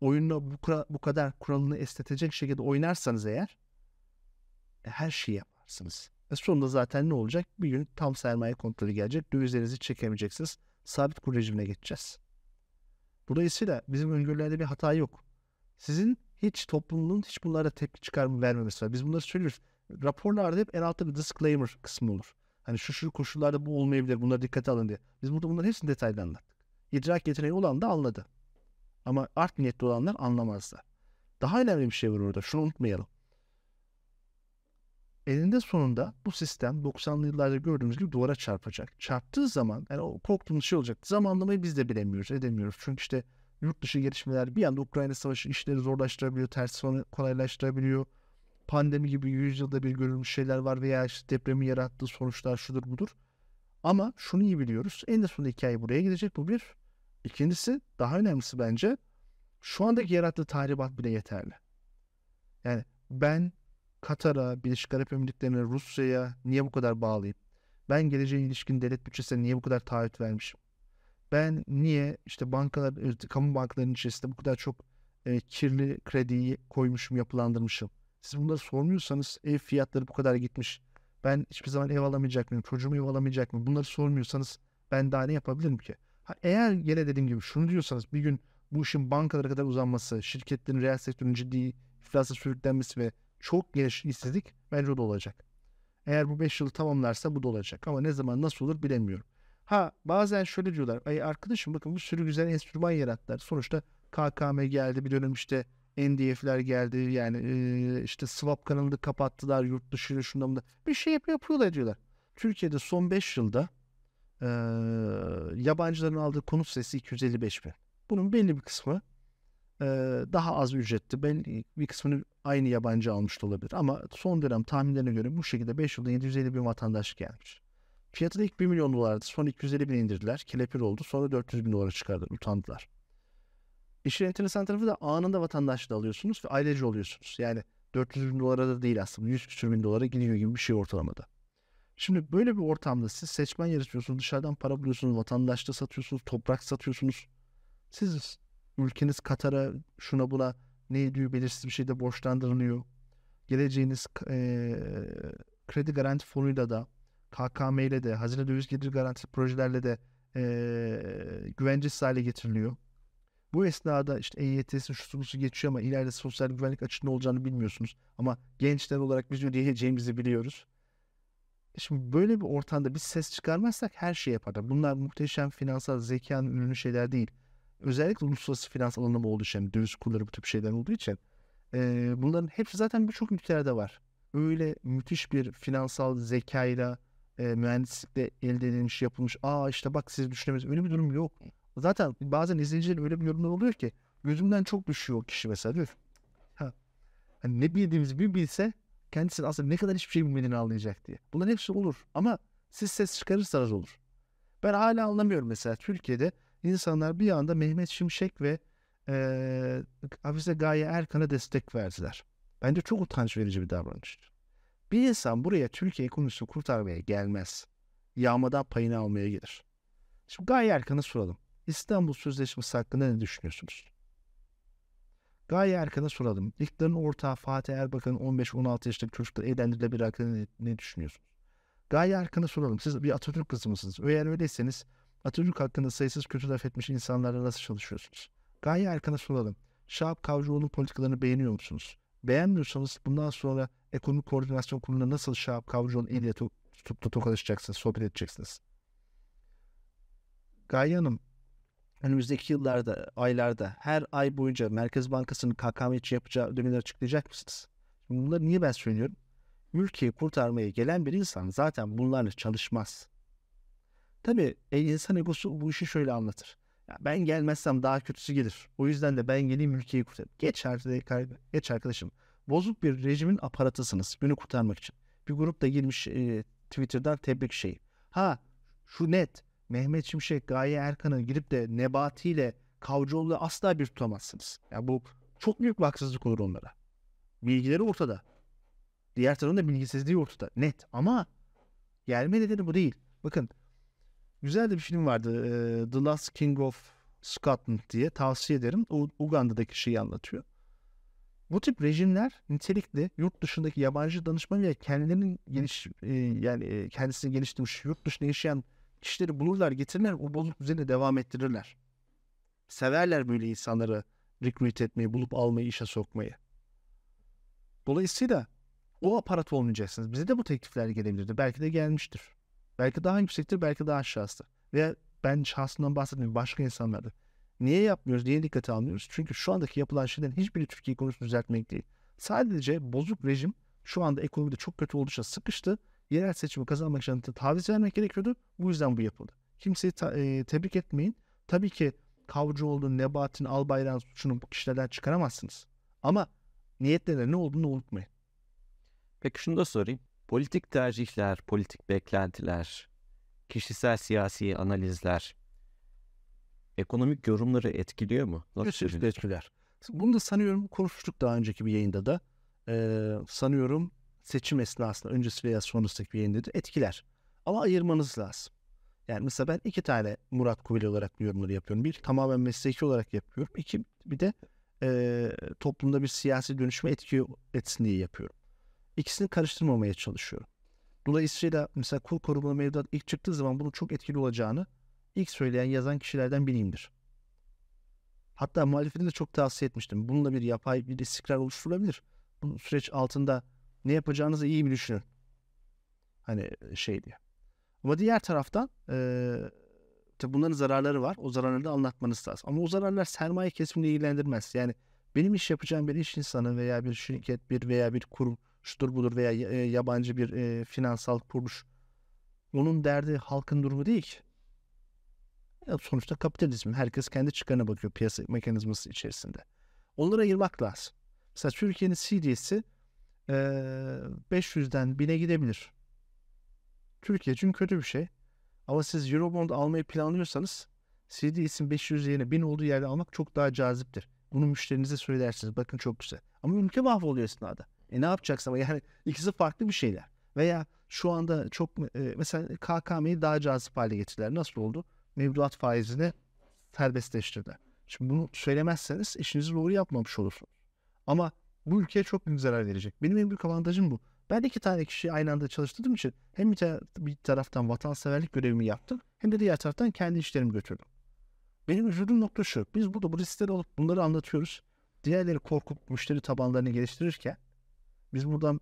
oyunu bu, kura, bu kadar kuralını esnetecek şekilde oynarsanız eğer e, her şeyi yaparsınız. E sonunda zaten ne olacak? Bir gün tam sermaye kontrolü gelecek. Dövizlerinizi çekemeyeceksiniz. Sabit kur rejimine geçeceğiz. Dolayısıyla bizim öngörülerde bir hata yok. Sizin hiç toplumun hiç bunlara tepki çıkarma vermemesi var. Biz bunları söylüyoruz. Raporlarda hep en altta bir disclaimer kısmı olur. Hani şu şu koşullarda bu olmayabilir. Bunları dikkate alın diye. Biz burada bunların hepsini detaylı anlattık. İdrak yeteneği olan da anladı. Ama art niyetli olanlar anlamazlar. Daha önemli bir şey var orada. Şunu unutmayalım. Elinde sonunda bu sistem 90'lı yıllarda gördüğümüz gibi duvara çarpacak. Çarptığı zaman yani o korktuğumuz şey olacak. Zamanlamayı biz de bilemiyoruz, edemiyoruz. Çünkü işte yurt dışı gelişmeler bir anda Ukrayna Savaşı işleri zorlaştırabiliyor, ters kolaylaştırabiliyor. Pandemi gibi yüzyılda bir görülmüş şeyler var veya işte depremin yarattığı sonuçlar şudur budur. Ama şunu iyi biliyoruz. En sonunda hikaye buraya gidecek. Bu bir. İkincisi daha önemlisi bence şu andaki yarattığı tahribat bile yeterli. Yani ben Katar'a, Birleşik Arap Emirlikleri'ne, Rusya'ya niye bu kadar bağlıyım? Ben geleceğe ilişkin devlet bütçesine niye bu kadar taahhüt vermişim? Ben niye işte bankalar, kamu bankalarının içerisinde bu kadar çok e, kirli krediyi koymuşum, yapılandırmışım? Siz bunları sormuyorsanız ev fiyatları bu kadar gitmiş. Ben hiçbir zaman ev alamayacak mıyım? Çocuğumu ev alamayacak mıyım? Bunları sormuyorsanız ben daha ne yapabilirim ki? Ha, eğer gene dediğim gibi şunu diyorsanız bir gün bu işin bankalara kadar uzanması, şirketlerin reel sektörün ciddi iflasa sürüklenmesi ve çok geniş işsizlik bence o da olacak. Eğer bu 5 yılı tamamlarsa bu da olacak. Ama ne zaman nasıl olur bilemiyorum. Ha bazen şöyle diyorlar. Ay arkadaşım bakın bu sürü güzel enstrüman yarattılar. Sonuçta KKM geldi bir dönem işte NDF'ler geldi. Yani işte swap kanalını kapattılar yurt dışı şundan da. Bir şey yap yapıyorlar diyorlar. Türkiye'de son 5 yılda e, yabancıların aldığı konut sayısı 255 bin. Bunun belli bir kısmı e, daha az ücretli. Belli bir kısmını aynı yabancı almış da olabilir. Ama son dönem tahminlerine göre bu şekilde 5 yılda 750 bin vatandaş gelmiş. Fiyatı ilk 1 milyon dolardı. Sonra 250 bin indirdiler. Kelepir oldu. Sonra 400 bin dolara çıkardı. Utandılar. İşin enteresan tarafı da anında vatandaşlığı alıyorsunuz ve ailece oluyorsunuz. Yani 400 bin dolara da değil aslında. 100 küsür bin dolara gidiyor gibi bir şey ortalamada. Şimdi böyle bir ortamda siz seçmen yaratıyorsunuz, dışarıdan para buluyorsunuz, vatandaşlığı satıyorsunuz, toprak satıyorsunuz. Siz ülkeniz Katar'a şuna buna ne ediyor belirsiz bir şeyde borçlandırılıyor. Geleceğiniz e, kredi garanti fonuyla da KKM ile de hazine döviz gelir garanti projelerle de e, güvencesiz hale getiriliyor. Bu esnada işte EYT'si şusu geçiyor ama ileride sosyal güvenlik açığında olacağını bilmiyorsunuz. Ama gençler olarak biz ödeyeceğimizi biliyoruz. Şimdi böyle bir ortamda biz ses çıkarmazsak her şey yapar. Bunlar muhteşem finansal zekanın ürünü şeyler değil. Özellikle uluslararası finans alanında olduğu için, döviz kurları bu tip şeyler olduğu için e, bunların hepsi zaten birçok ülkelerde var. Öyle müthiş bir finansal zekayla, e, mühendislikle elde edilmiş, yapılmış. Aa işte bak siz düşünemez. Öyle bir durum yok. Zaten bazen izleyicilerin öyle bir yorumlar oluyor ki gözümden çok düşüyor o kişi mesela diyor. Ha. Hani ne bildiğimizi bir bilse kendisini aslında ne kadar hiçbir şey bilmediğini anlayacak diye. Bunların hepsi olur ama siz ses çıkarırsanız olur. Ben hala anlamıyorum mesela Türkiye'de insanlar bir anda Mehmet Şimşek ve e, Hafize Gaye Erkan'a destek verdiler. Bence çok utanç verici bir davranış. Bir insan buraya Türkiye ekonomisini kurtarmaya gelmez. Yağmadan payını almaya gelir. Şimdi Gaye Erkan'a soralım. İstanbul Sözleşmesi hakkında ne düşünüyorsunuz? Gaye Erkan'a soralım. İktidarın ortağı Fatih Erbakan'ın 15-16 yaşındaki çocukları evlendirilebilir hakkında ne, ne düşünüyorsunuz? Gaye Erkan'a soralım. Siz bir Atatürk kızı mısınız? Eğer öyleyseniz Atatürk hakkında sayısız kötü laf etmiş insanlarla nasıl çalışıyorsunuz? Gaye Erkan'a soralım. Şahap Kavcıoğlu'nun politikalarını beğeniyor musunuz? Beğenmiyorsanız bundan sonra ekonomik koordinasyon kurulunda nasıl Şahap Kavcıoğlu'nun eliyle to tutup tokalaşacaksınız, sohbet edeceksiniz? Gaye Hanım, önümüzdeki yıllarda, aylarda her ay boyunca Merkez Bankası'nın KKM için yapacağı ödemeleri açıklayacak mısınız? Bunları niye ben söylüyorum? Ülkeyi kurtarmaya gelen bir insan zaten bunlarla çalışmaz. Tabii e, insan egosu bu işi şöyle anlatır. Ya ben gelmezsem daha kötüsü gelir. O yüzden de ben geleyim ülkeyi kurtarayım. Geç, geç arkadaşım. Bozuk bir rejimin aparatısınız günü kurtarmak için. Bir grup da girmiş e, Twitter'dan tebrik şeyi. Ha şu net Mehmet Şimşek, Gaye Erkan'ı girip de Nebati ile Kavcıoğlu'yu asla bir tutamazsınız. Yani bu çok büyük bir haksızlık olur onlara. Bilgileri ortada. Diğer tarafın da bilgisizliği ortada. Net ama gelme nedeni bu değil. Bakın güzel de bir film vardı. The Last King of Scotland diye tavsiye ederim. U- Uganda'daki şeyi anlatıyor. Bu tip rejimler nitelikli yurt dışındaki yabancı danışman ve kendilerinin geniş e, yani e, kendisini geliştirmiş yurt dışında yaşayan kişileri bulurlar, getirirler, o bozuk düzeni devam ettirirler. Severler böyle insanları recruit etmeyi, bulup almayı, işe sokmayı. Dolayısıyla o aparat olmayacaksınız. Bize de bu teklifler gelebilirdi. Belki de gelmiştir. Belki daha yüksektir, belki daha aşağısı. Veya ben şahsından bahsetmiyorum, başka insanlarda. Niye yapmıyoruz, niye dikkate almıyoruz? Çünkü şu andaki yapılan şeylerin hiçbiri Türkiye konusunu düzeltmek değil. Sadece bozuk rejim şu anda ekonomide çok kötü olduğu için sıkıştı. Yerel seçimi kazanmak için taviz vermek gerekiyordu. Bu yüzden bu yapıldı. Kimseyi ta- e, tebrik etmeyin. Tabii ki Kavcıoğlu, Nebahat'in, Albayrak'ın suçunu bu kişilerden çıkaramazsınız. Ama niyetlerine ne olduğunu unutmayın. Peki şunu da sorayım. Politik tercihler, politik beklentiler, kişisel siyasi analizler ekonomik yorumları etkiliyor mu? Nasıl Kesinlikle etkiler. Bunu da sanıyorum konuştuk daha önceki bir yayında da. Ee, sanıyorum seçim esnasında öncesi veya sonrasındaki bir yayında da etkiler. Ama ayırmanız lazım. Yani mesela ben iki tane Murat Kuveli olarak yorumları yapıyorum. Bir tamamen mesleki olarak yapıyorum. İki bir de e, toplumda bir siyasi dönüşme etki etsin diye yapıyorum. İkisini karıştırmamaya çalışıyorum. Dolayısıyla mesela kul korumalı mevduat ilk çıktığı zaman bunun çok etkili olacağını ilk söyleyen yazan kişilerden biriyimdir. Hatta muhalefete de çok tavsiye etmiştim. Bununla bir yapay bir istikrar oluşturulabilir. Bu süreç altında ne yapacağınızı iyi bir düşünün. Hani şey diye. Ama diğer taraftan e, tabi bunların zararları var. O zararları da anlatmanız lazım. Ama o zararlar sermaye kesimini ilgilendirmez. Yani benim iş yapacağım bir iş insanı veya bir şirket bir veya bir kurum şudur budur veya yabancı bir e, finansal kuruluş onun derdi halkın durumu değil ki. Ya sonuçta kapitalizm. Herkes kendi çıkarına bakıyor piyasa mekanizması içerisinde. Onları ayırmak lazım. Mesela Türkiye'nin CDS'i e, 500'den 1000'e gidebilir. Türkiye için kötü bir şey. Ama siz Eurobond almayı planlıyorsanız CDS'in 500 yerine 1000 olduğu yerde almak çok daha caziptir. Bunu müşterinize söylersiniz. Bakın çok güzel. Ama ülke mahvoluyor esnada. E ne yapacaksın? Yani ikisi farklı bir şeyler. Veya şu anda çok e, mesela KKM'yi daha cazip hale getirdiler. Nasıl oldu? Mevduat faizini serbestleştirdiler. Şimdi bunu söylemezseniz işinizi doğru yapmamış olursunuz. Ama bu ülkeye çok büyük zarar verecek. Benim en büyük avantajım bu. Ben iki tane kişi aynı anda çalıştırdığım için hem bir, tar- bir taraftan vatanseverlik görevimi yaptım hem de diğer taraftan kendi işlerimi götürdüm. Benim üzüldüğüm nokta şu. Biz burada bu riskleri alıp bunları anlatıyoruz. Diğerleri korkup müşteri tabanlarını geliştirirken biz buradan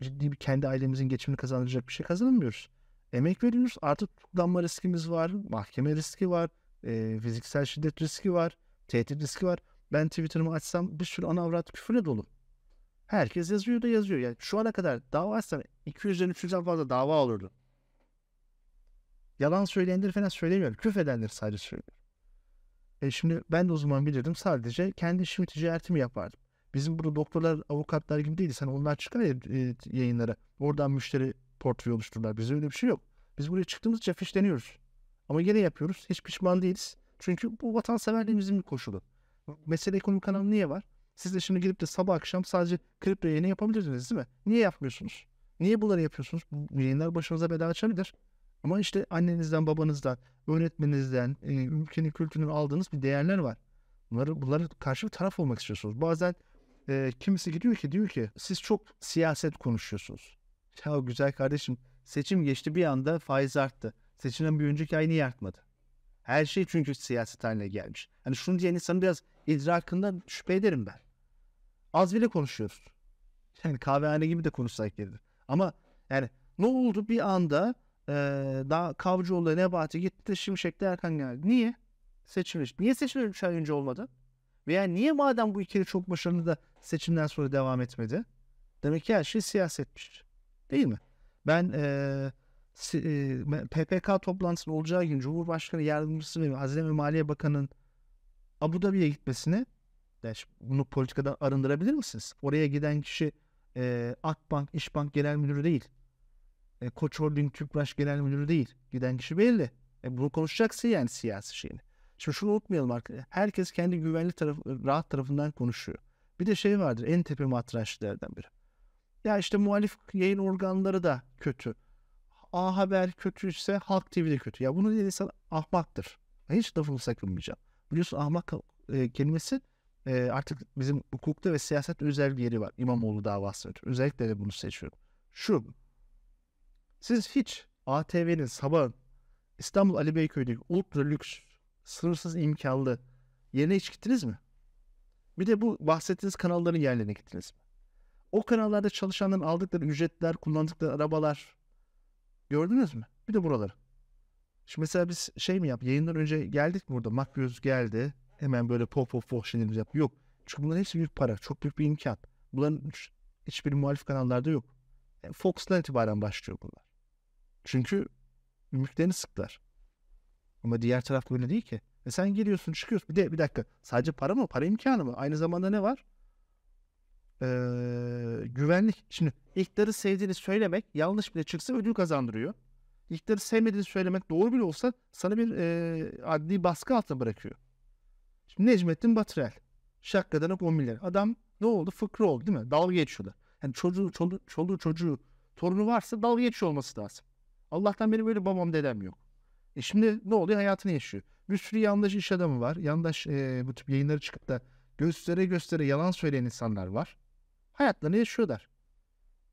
ciddi bir kendi ailemizin geçimini kazandıracak bir şey kazanamıyoruz. Emek veriyoruz. Artık tutuklanma riskimiz var. Mahkeme riski var. E, fiziksel şiddet riski var. Tehdit riski var. Ben Twitter'ımı açsam bir sürü ana avrat küfürle dolu. Herkes yazıyor da yazıyor. Yani şu ana kadar dava açsam 200'den 300'den fazla dava olurdu. Yalan söyleyenleri falan söylemiyorum. Küf edenleri sadece söylüyorum. E şimdi ben de o zaman bilirdim. Sadece kendi işimi ticaretimi yapardım. Bizim burada doktorlar, avukatlar gibi değiliz. Hani onlar çıkar ya e, yayınlara. Oradan müşteri portföy oluştururlar. Bizde öyle bir şey yok. Biz buraya çıktığımızda fişleniyoruz. Ama gene yapıyoruz. Hiç pişman değiliz. Çünkü bu vatanseverliğimizin bir koşulu. Mesele ekonomi kanalı niye var? Siz de şimdi gidip de sabah akşam sadece kripto yayını yapabilirsiniz değil mi? Niye yapmıyorsunuz? Niye bunları yapıyorsunuz? Bu yayınlar başınıza bela açabilir. Ama işte annenizden, babanızdan, öğretmeninizden, e, ülkenin kültürünün aldığınız bir değerler var. Bunları, bunları karşı bir taraf olmak istiyorsunuz. Bazen e, kimisi gidiyor ki diyor ki siz çok siyaset konuşuyorsunuz. Ya güzel kardeşim seçim geçti bir anda faiz arttı. Seçimden bir önceki ay niye artmadı? Her şey çünkü siyaset haline gelmiş. Hani şunu diyen insanın biraz idrakından şüphe ederim ben. Az bile konuşuyoruz. Yani kahvehane gibi de konuşsak gelir. Ama yani ne oldu bir anda e, daha Kavcıoğlu Nebati gitti de Şimşek de Erkan geldi. Niye? Seçilmiş. Niye seçilmiş 3 ay önce olmadı? Veya niye madem bu ikili çok başarılı da seçimden sonra devam etmedi? Demek ki her şey siyasetmiş. Değil mi? Ben e, PPK toplantısının olacağı gün Cumhurbaşkanı Yardımcısı ve Hazine ve Maliye Bakanı'nın Abu Dhabi'ye gitmesini bunu politikadan arındırabilir misiniz? Oraya giden kişi e, Akbank, İşbank Genel Müdürü değil. E, Koç Holding Tüpraş Genel Müdürü değil. Giden kişi belli. E, bunu konuşacaksın yani siyasi şeyini. Şimdi şunu unutmayalım arkadaşlar. Herkes kendi güvenli taraf, rahat tarafından konuşuyor. Bir de şey vardır en tepe matraşlardan biri. Ya işte muhalif yayın organları da kötü. A Haber kötüyse Halk TV de kötü. Ya bunu diyen insan ahmaktır. Hiç lafını sakınmayacağım. Biliyorsun ahmak e, kelimesi e, artık bizim hukukta ve siyaset özel bir yeri var. İmamoğlu davası ötürü. Özellikle de bunu seçiyorum. Şu. Siz hiç ATV'nin sabah İstanbul Ali Beyköy'deki ultra lüks, sınırsız imkanlı yerine hiç gittiniz mi? Bir de bu bahsettiğiniz kanalların yerlerine gittiniz mi? O kanallarda çalışanların aldıkları ücretler, kullandıkları arabalar gördünüz mü? Bir de buraları. Şimdi mesela biz şey mi yap? Yayından önce geldik mi burada? Makyöz geldi. Hemen böyle pop pop pop şeylerimizi yap. Yok. Çünkü bunların hepsi büyük para. Çok büyük bir imkan. Bunların hiç- hiçbiri muhalif kanallarda yok. Yani Fox'tan itibaren başlıyor bunlar. Çünkü ümüklerini sıklar. Ama diğer taraf böyle değil ki. E sen geliyorsun çıkıyorsun. Bir de bir dakika. Sadece para mı? Para imkanı mı? Aynı zamanda ne var? Ee, güvenlik. Şimdi iktidarı sevdiğini söylemek yanlış bile çıksa ödül kazandırıyor. İktidarı sevmediğini söylemek doğru bile olsa sana bir e, adli baskı altına bırakıyor. Şimdi Necmettin Batırel. Şakkadanak 10 milyar. Adam ne oldu? Fıkra oldu değil mi? Dalga geçiyorlar. Yani çocuğu, çoluğu, çoluğu çocuğu, torunu varsa dalga geçiyor olması lazım. Allah'tan benim böyle babam dedem yok. E şimdi ne oluyor? Hayatını yaşıyor. Bir sürü yandaş iş adamı var. Yandaş e, bu tip yayınları çıkıp da göstere göstere yalan söyleyen insanlar var. Hayatlarını yaşıyorlar.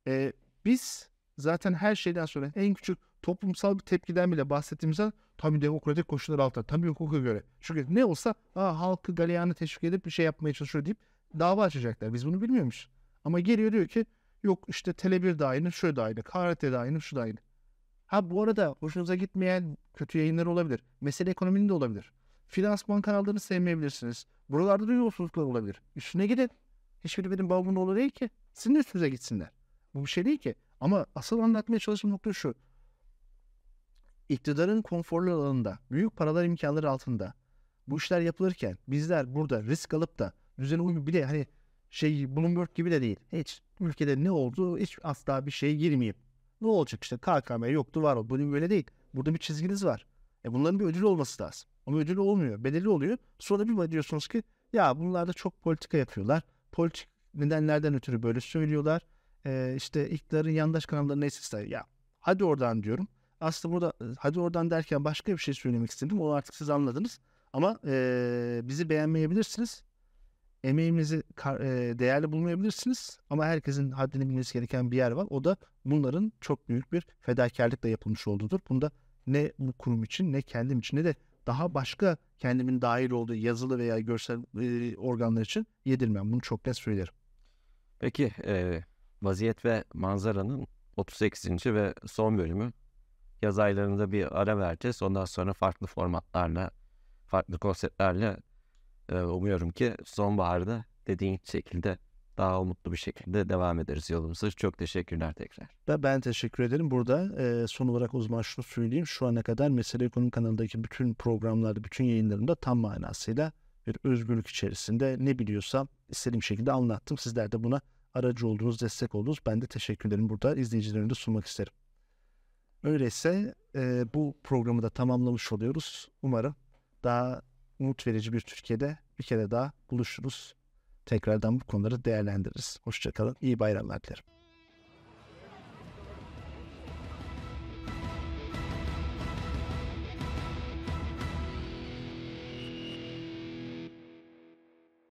E, biz zaten her şeyden sonra en küçük toplumsal bir tepkiden bile bahsettiğimizde tabii demokratik koşullar altında, tabii hukuka göre. Çünkü ne olsa Aa, halkı galeyana teşvik edip bir şey yapmaya çalışıyor deyip dava açacaklar. Biz bunu bilmiyormuş. Ama geliyor diyor ki yok işte Tele1 de aynı, şu da aynı, KRT de aynı, şu da aynı. Ha bu arada hoşunuza gitmeyen kötü yayınlar olabilir. Mesele ekonominin de olabilir. Finansman kanallarını sevmeyebilirsiniz. Buralarda da yolsuzluklar olabilir. Üstüne gidin. Hiçbiri benim babamın oğlu değil ki. Sizin üstünüze gitsinler. Bu bir şey değil ki. Ama asıl anlatmaya çalıştığım nokta şu. İktidarın konforlu alanında, büyük paralar imkanları altında bu işler yapılırken bizler burada risk alıp da düzene uymuyor. Bir de hani şey Bloomberg gibi de değil. Hiç ülkede ne oldu hiç asla bir şey girmeyeyim. Ne olacak işte KKM yoktu var o. Bu böyle değil. Burada bir çizginiz var. E bunların bir ödülü olması lazım. Ama ödülü olmuyor. Bedeli oluyor. Sonra bir diyorsunuz ki ya bunlar da çok politika yapıyorlar. Politik nedenlerden ötürü böyle söylüyorlar. E, işte iktidarın yandaş kanalları neyse ister. Ya hadi oradan diyorum. Aslında burada hadi oradan derken başka bir şey söylemek istedim. Onu artık siz anladınız. Ama e, bizi beğenmeyebilirsiniz. Emeğimizi e, değerli bulmayabilirsiniz. Ama herkesin haddini bilmesi gereken bir yer var. O da bunların çok büyük bir fedakarlıkla yapılmış olduğudur. Bunda ne bu kurum için ne kendim için ne de daha başka kendimin dahil olduğu yazılı veya görsel e, organlar için yedirmem. Bunu çok net söylerim. Peki e, Vaziyet ve Manzara'nın 38. ve son bölümü yaz aylarında bir ara vereceğiz. Ondan sonra farklı formatlarla, farklı konseptlerle e, umuyorum ki sonbaharda dediğin şekilde daha umutlu bir şekilde devam ederiz yolumuza. Çok teşekkürler tekrar. Ve ben teşekkür ederim. Burada e, son olarak o zaman şunu söyleyeyim. Şu ana kadar Mesele Ekonomi kanalındaki bütün programlarda, bütün yayınlarımda tam manasıyla bir özgürlük içerisinde ne biliyorsam istediğim şekilde anlattım. Sizler de buna aracı oldunuz, destek oldunuz. Ben de teşekkür ederim. Burada izleyicilerine de sunmak isterim. Öyleyse e, bu programı da tamamlamış oluyoruz. Umarım daha umut verici bir Türkiye'de bir kere daha buluşuruz. Tekrardan bu konuları değerlendiririz. Hoşçakalın. İyi bayramlar dilerim.